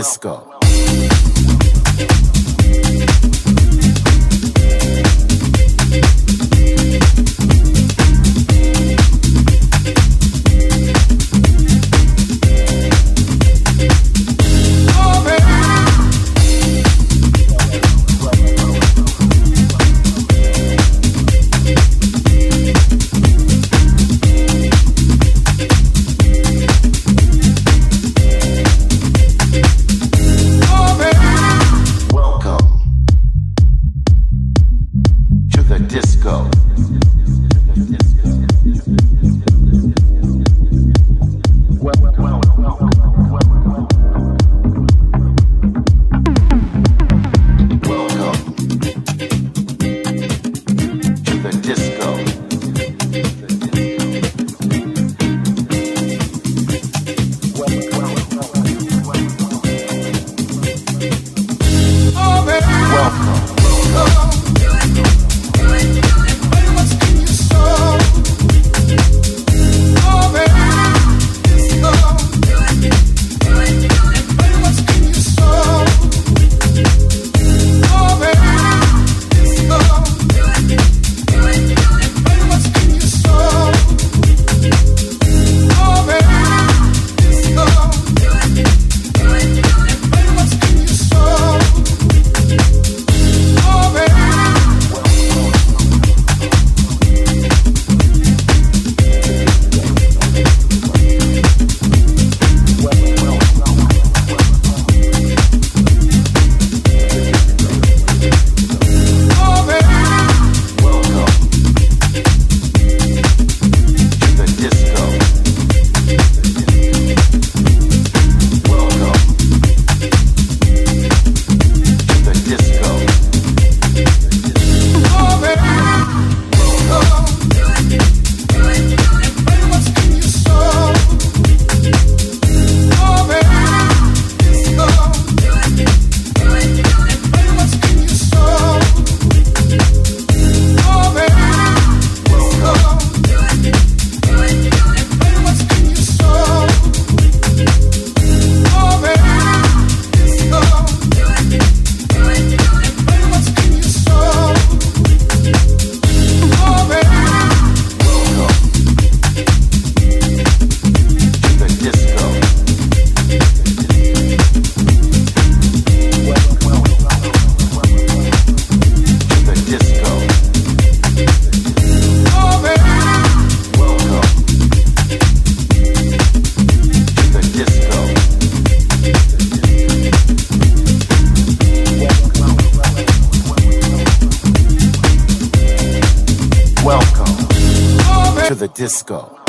Disco. Disco. go.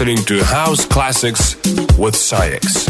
Listening to House Classics with SAIX.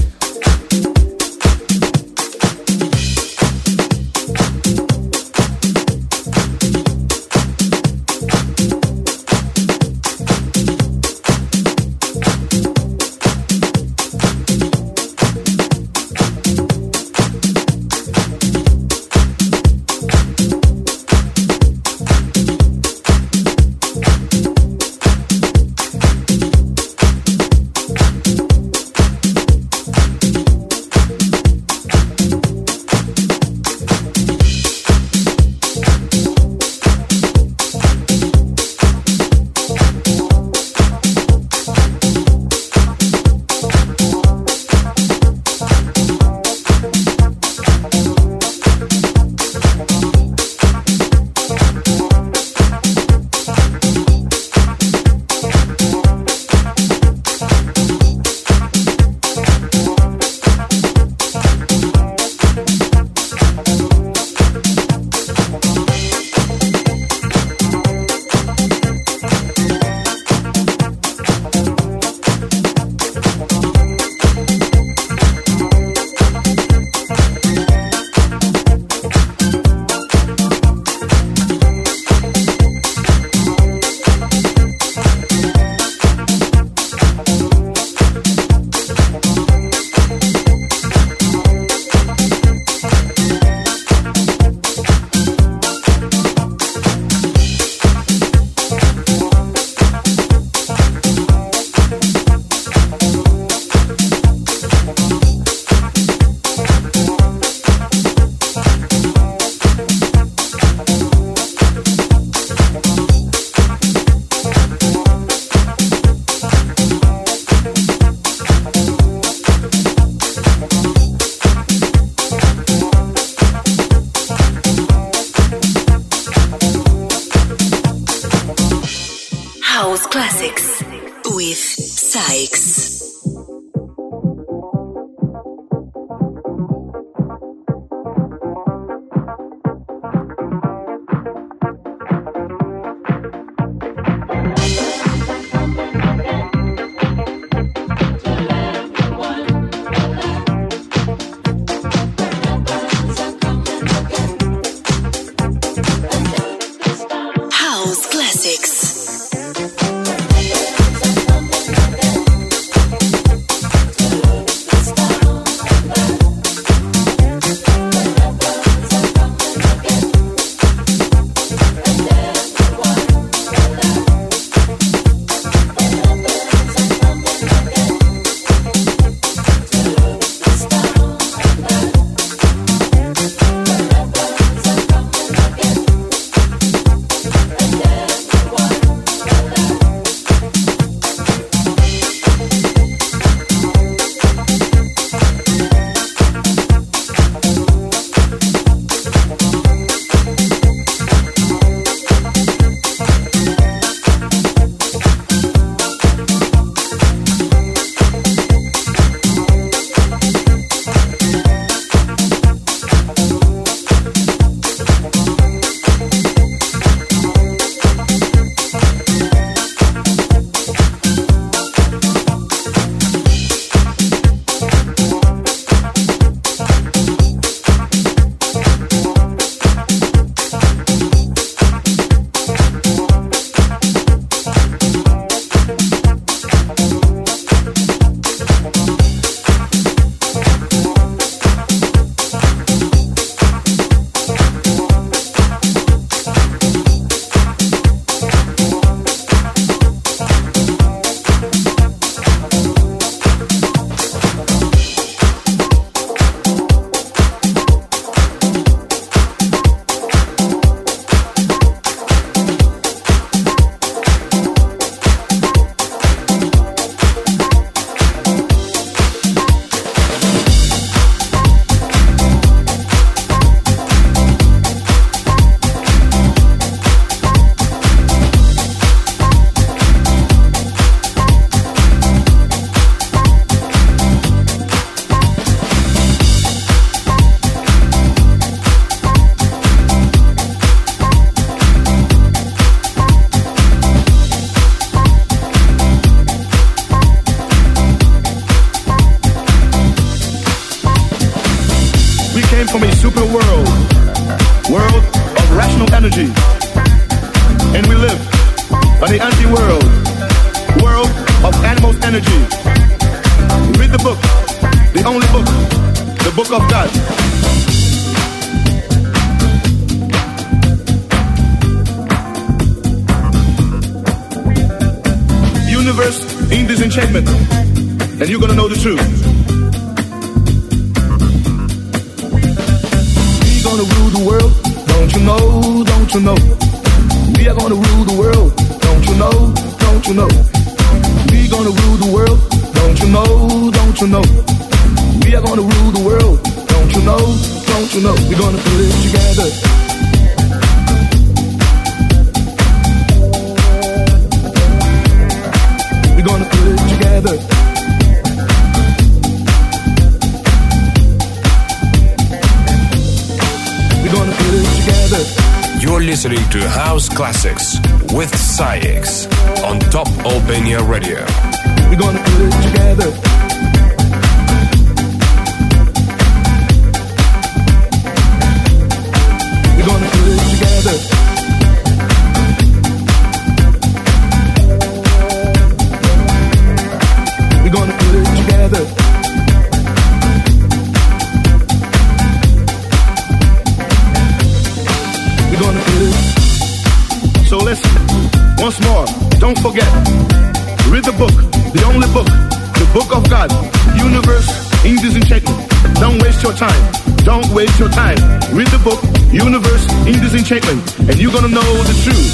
Waste your time. Read the book, universe in disenchantment, and you're gonna know the truth.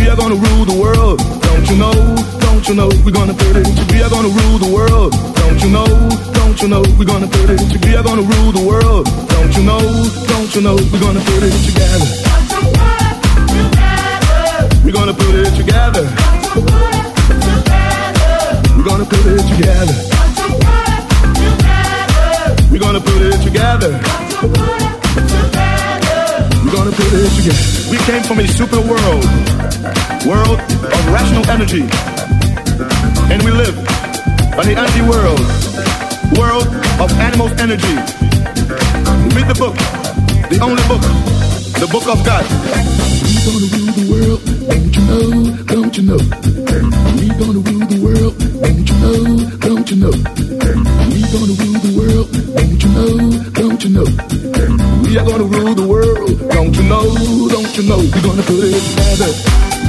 We are gonna rule the world, don't you know? Don't you know? We're gonna put it into. We are gonna rule the world, don't you know? Don't you know? We're gonna put it into. We are gonna rule the world, don't you know? Don't you know? We're gonna put it together. We're gonna put it together. We're gonna put it together. We're gonna put it together. We're gonna put it together. We came from a super world, world of rational energy, and we live on the anti-world, world of animals' energy. Read the book, the only book, the book of God. We gonna rule the world, don't you know, don't you know? We gonna rule the world, don't you know, don't you know? We gonna rule the world, don't you know, don't you know? We are gonna rule the world, don't you know, don't you know? We're gonna put it together.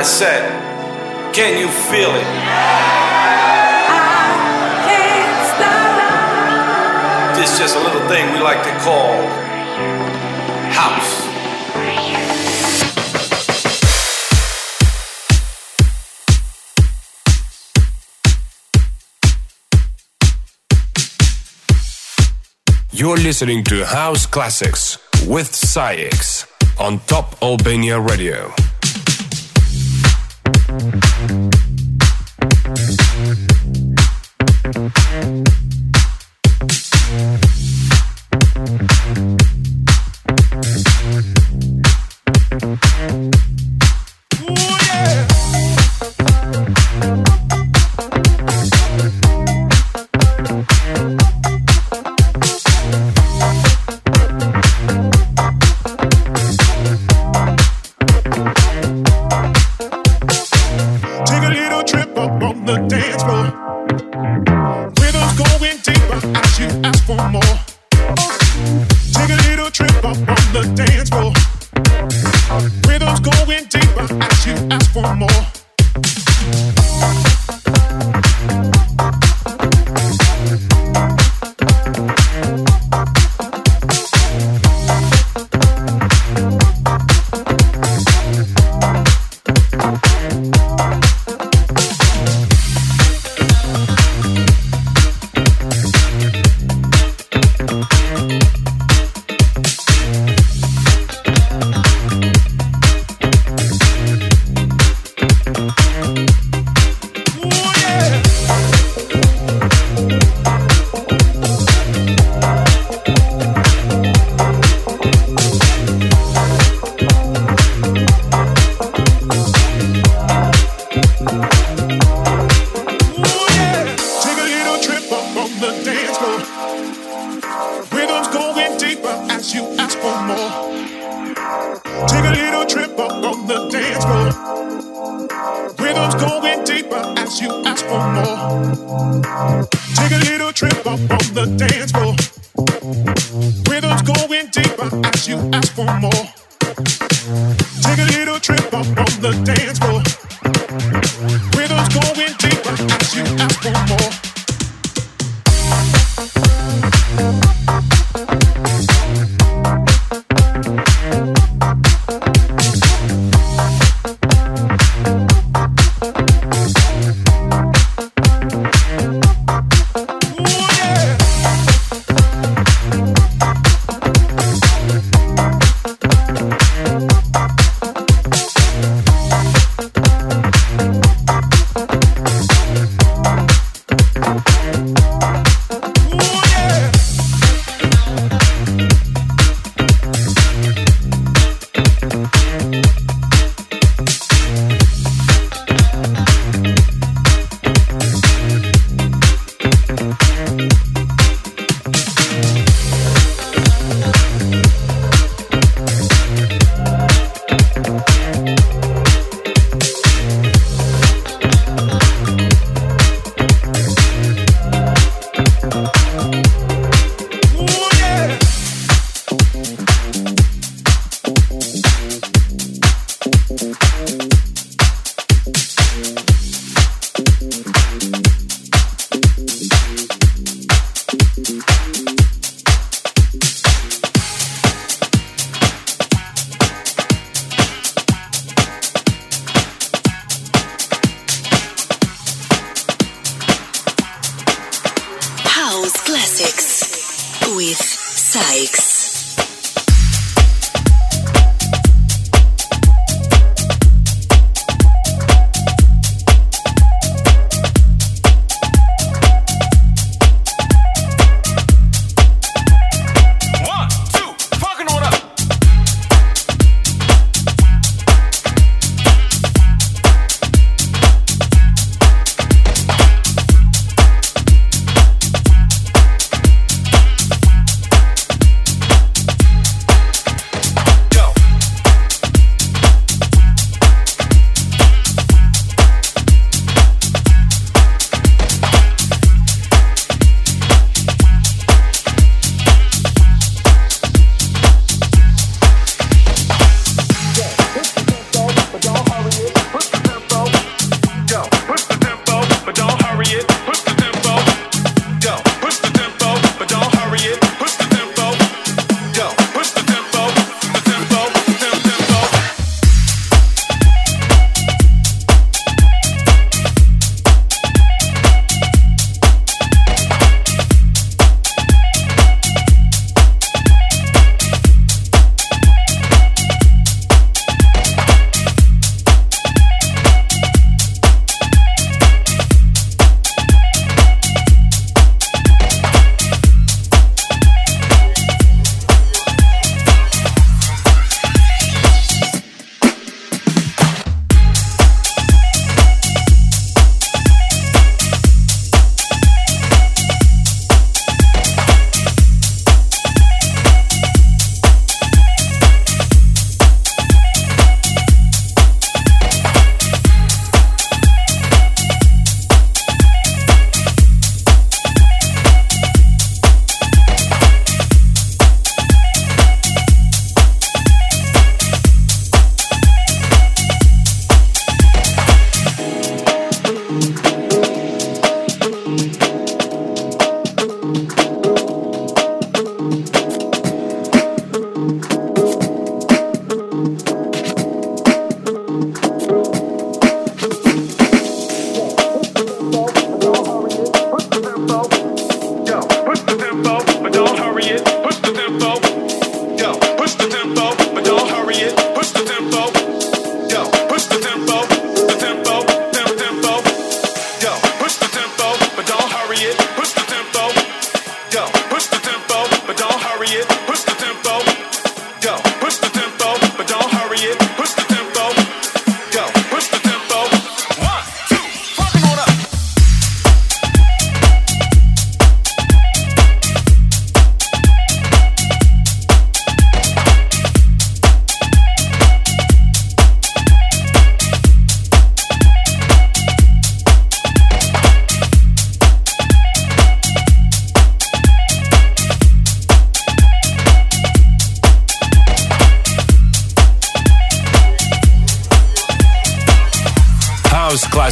I said, can you feel it? This is just a little thing we like to call house. You're listening to House Classics with SAIX on Top Albania Radio.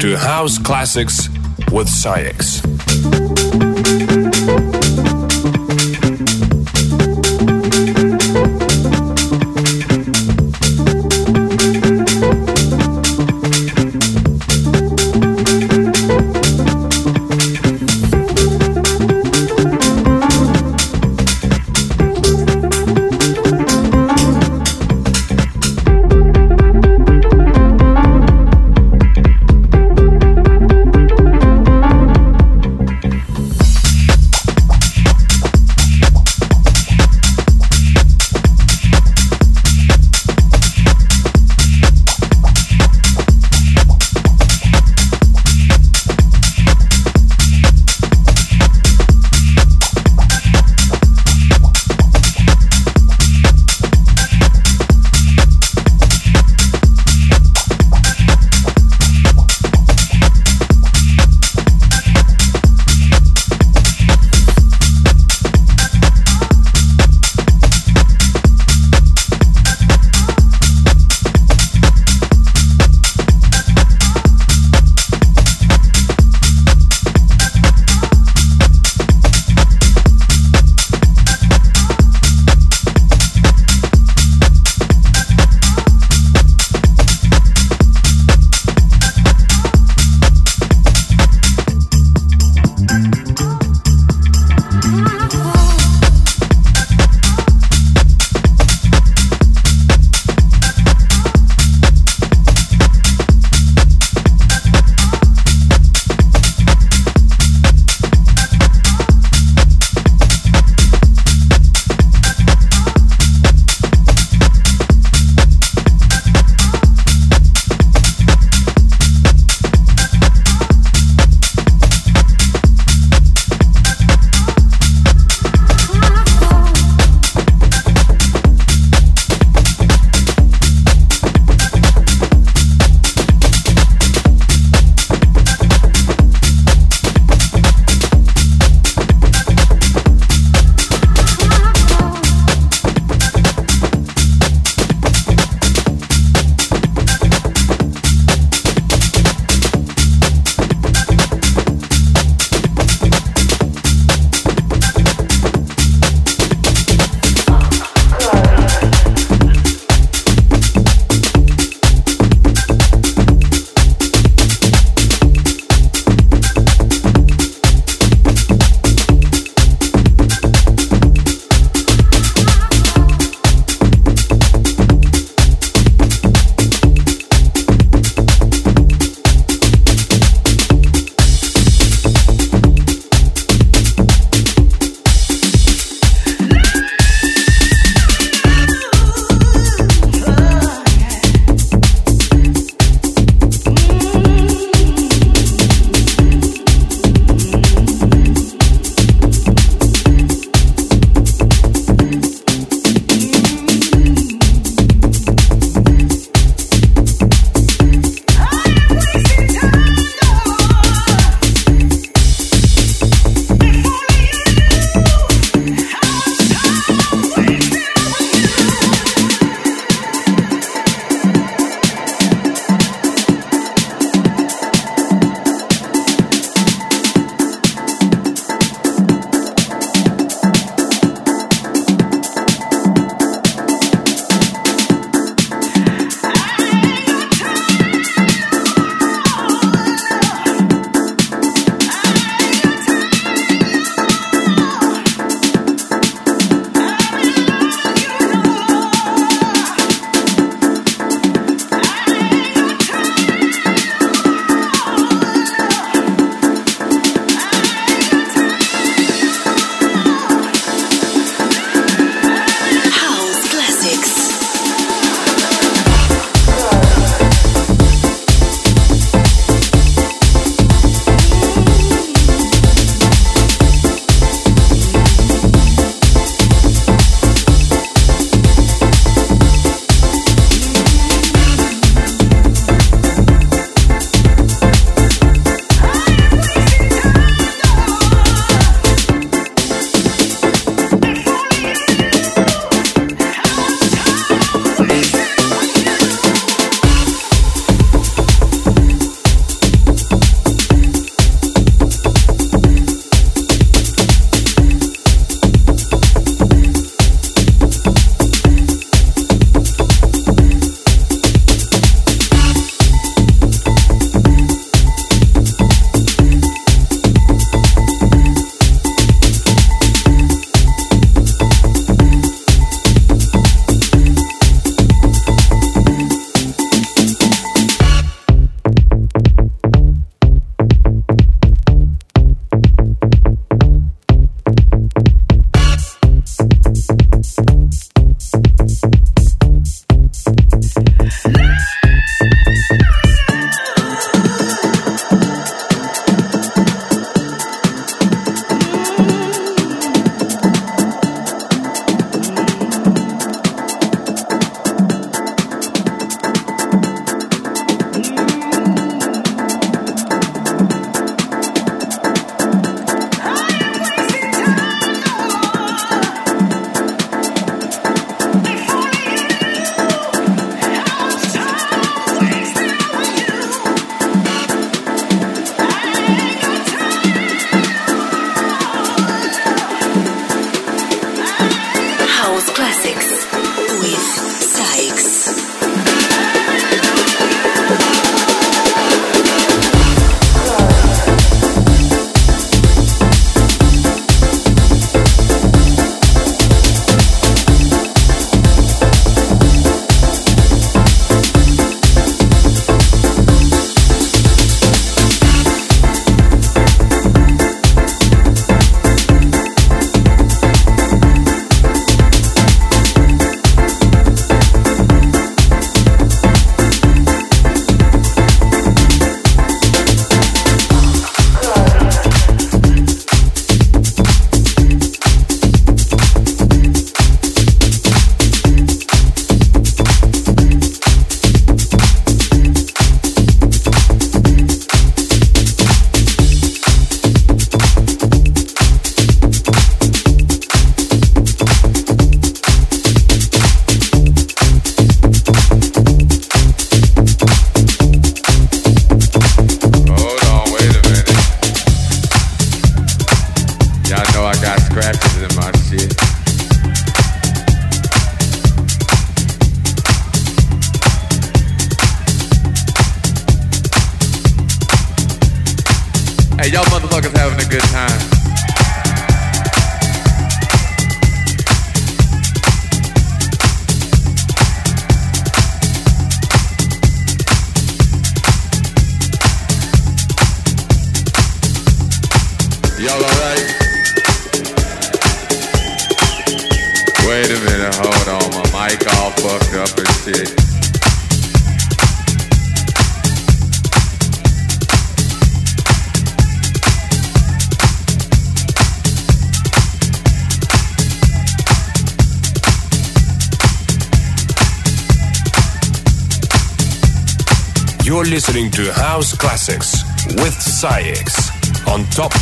To House Classics with SAIX.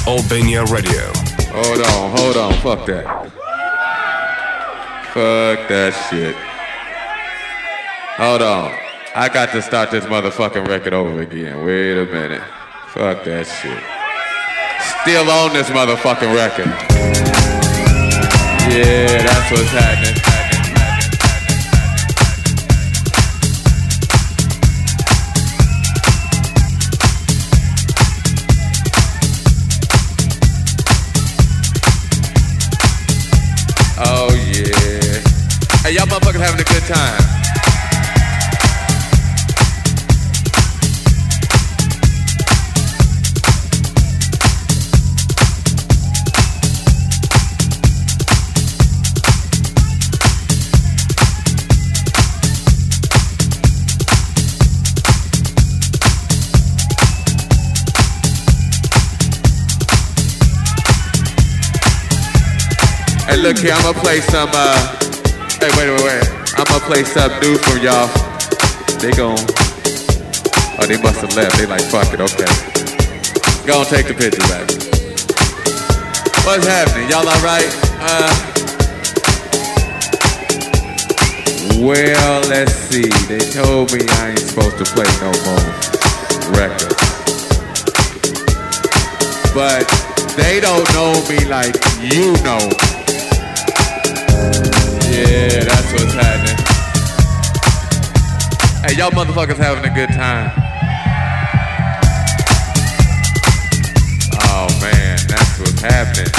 Albania Radio. Hold on, hold on, fuck that. Fuck that shit. Hold on. I got to start this motherfucking record over again. Wait a minute. Fuck that shit. Still on this motherfucking record. Yeah, that's what's happening. Hey, look here, I'm gonna play some, uh, Hey, wait, wait, wait. I'm gonna play something new for y'all. They gon' Oh, they must have left. They like, fuck it, okay. Go and take the picture back. What's happening? Y'all alright? Uh, well, let's see. They told me I ain't supposed to play no more records. But they don't know me like you know yeah, that's what's happening. Hey, y'all motherfuckers having a good time. Oh man, that's what's happening.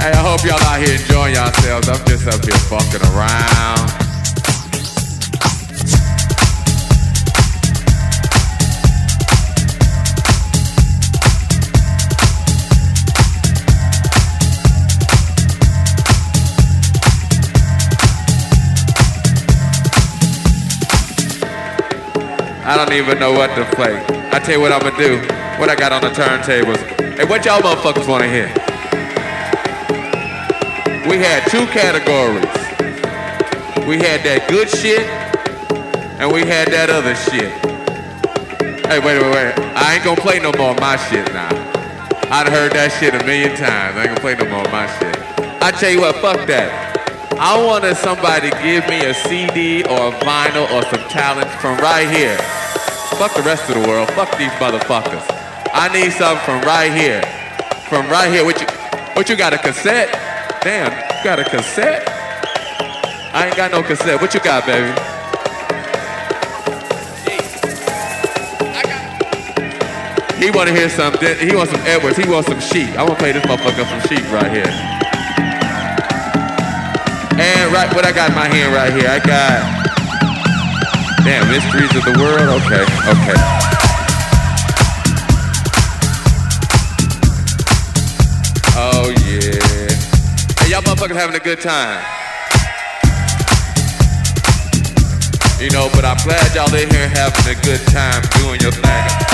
Hey, I hope y'all out here enjoying yourselves. I'm just up here fucking around. I don't even know what to play. I tell you what I'm gonna do. What I got on the turntables. Hey, what y'all motherfuckers wanna hear? We had two categories. We had that good shit, and we had that other shit. Hey, wait, wait, wait. I ain't gonna play no more of my shit now. I'd heard that shit a million times. I ain't gonna play no more of my shit. I tell you what, fuck that. I wanted somebody to give me a CD or a vinyl or some talent from right here. Fuck the rest of the world. Fuck these motherfuckers. I need something from right here. From right here. What you, what you got a cassette? Damn, you got a cassette? I ain't got no cassette. What you got, baby? He want to hear something. He wants some Edwards. He wants some Chic. I want to play this motherfucker some Chic right here. And right, what I got in my hand right here, I got. Damn, mysteries of the world. Okay, okay. Oh yeah. Hey, y'all motherfuckers having a good time. You know, but I'm glad y'all in here having a good time doing your thing.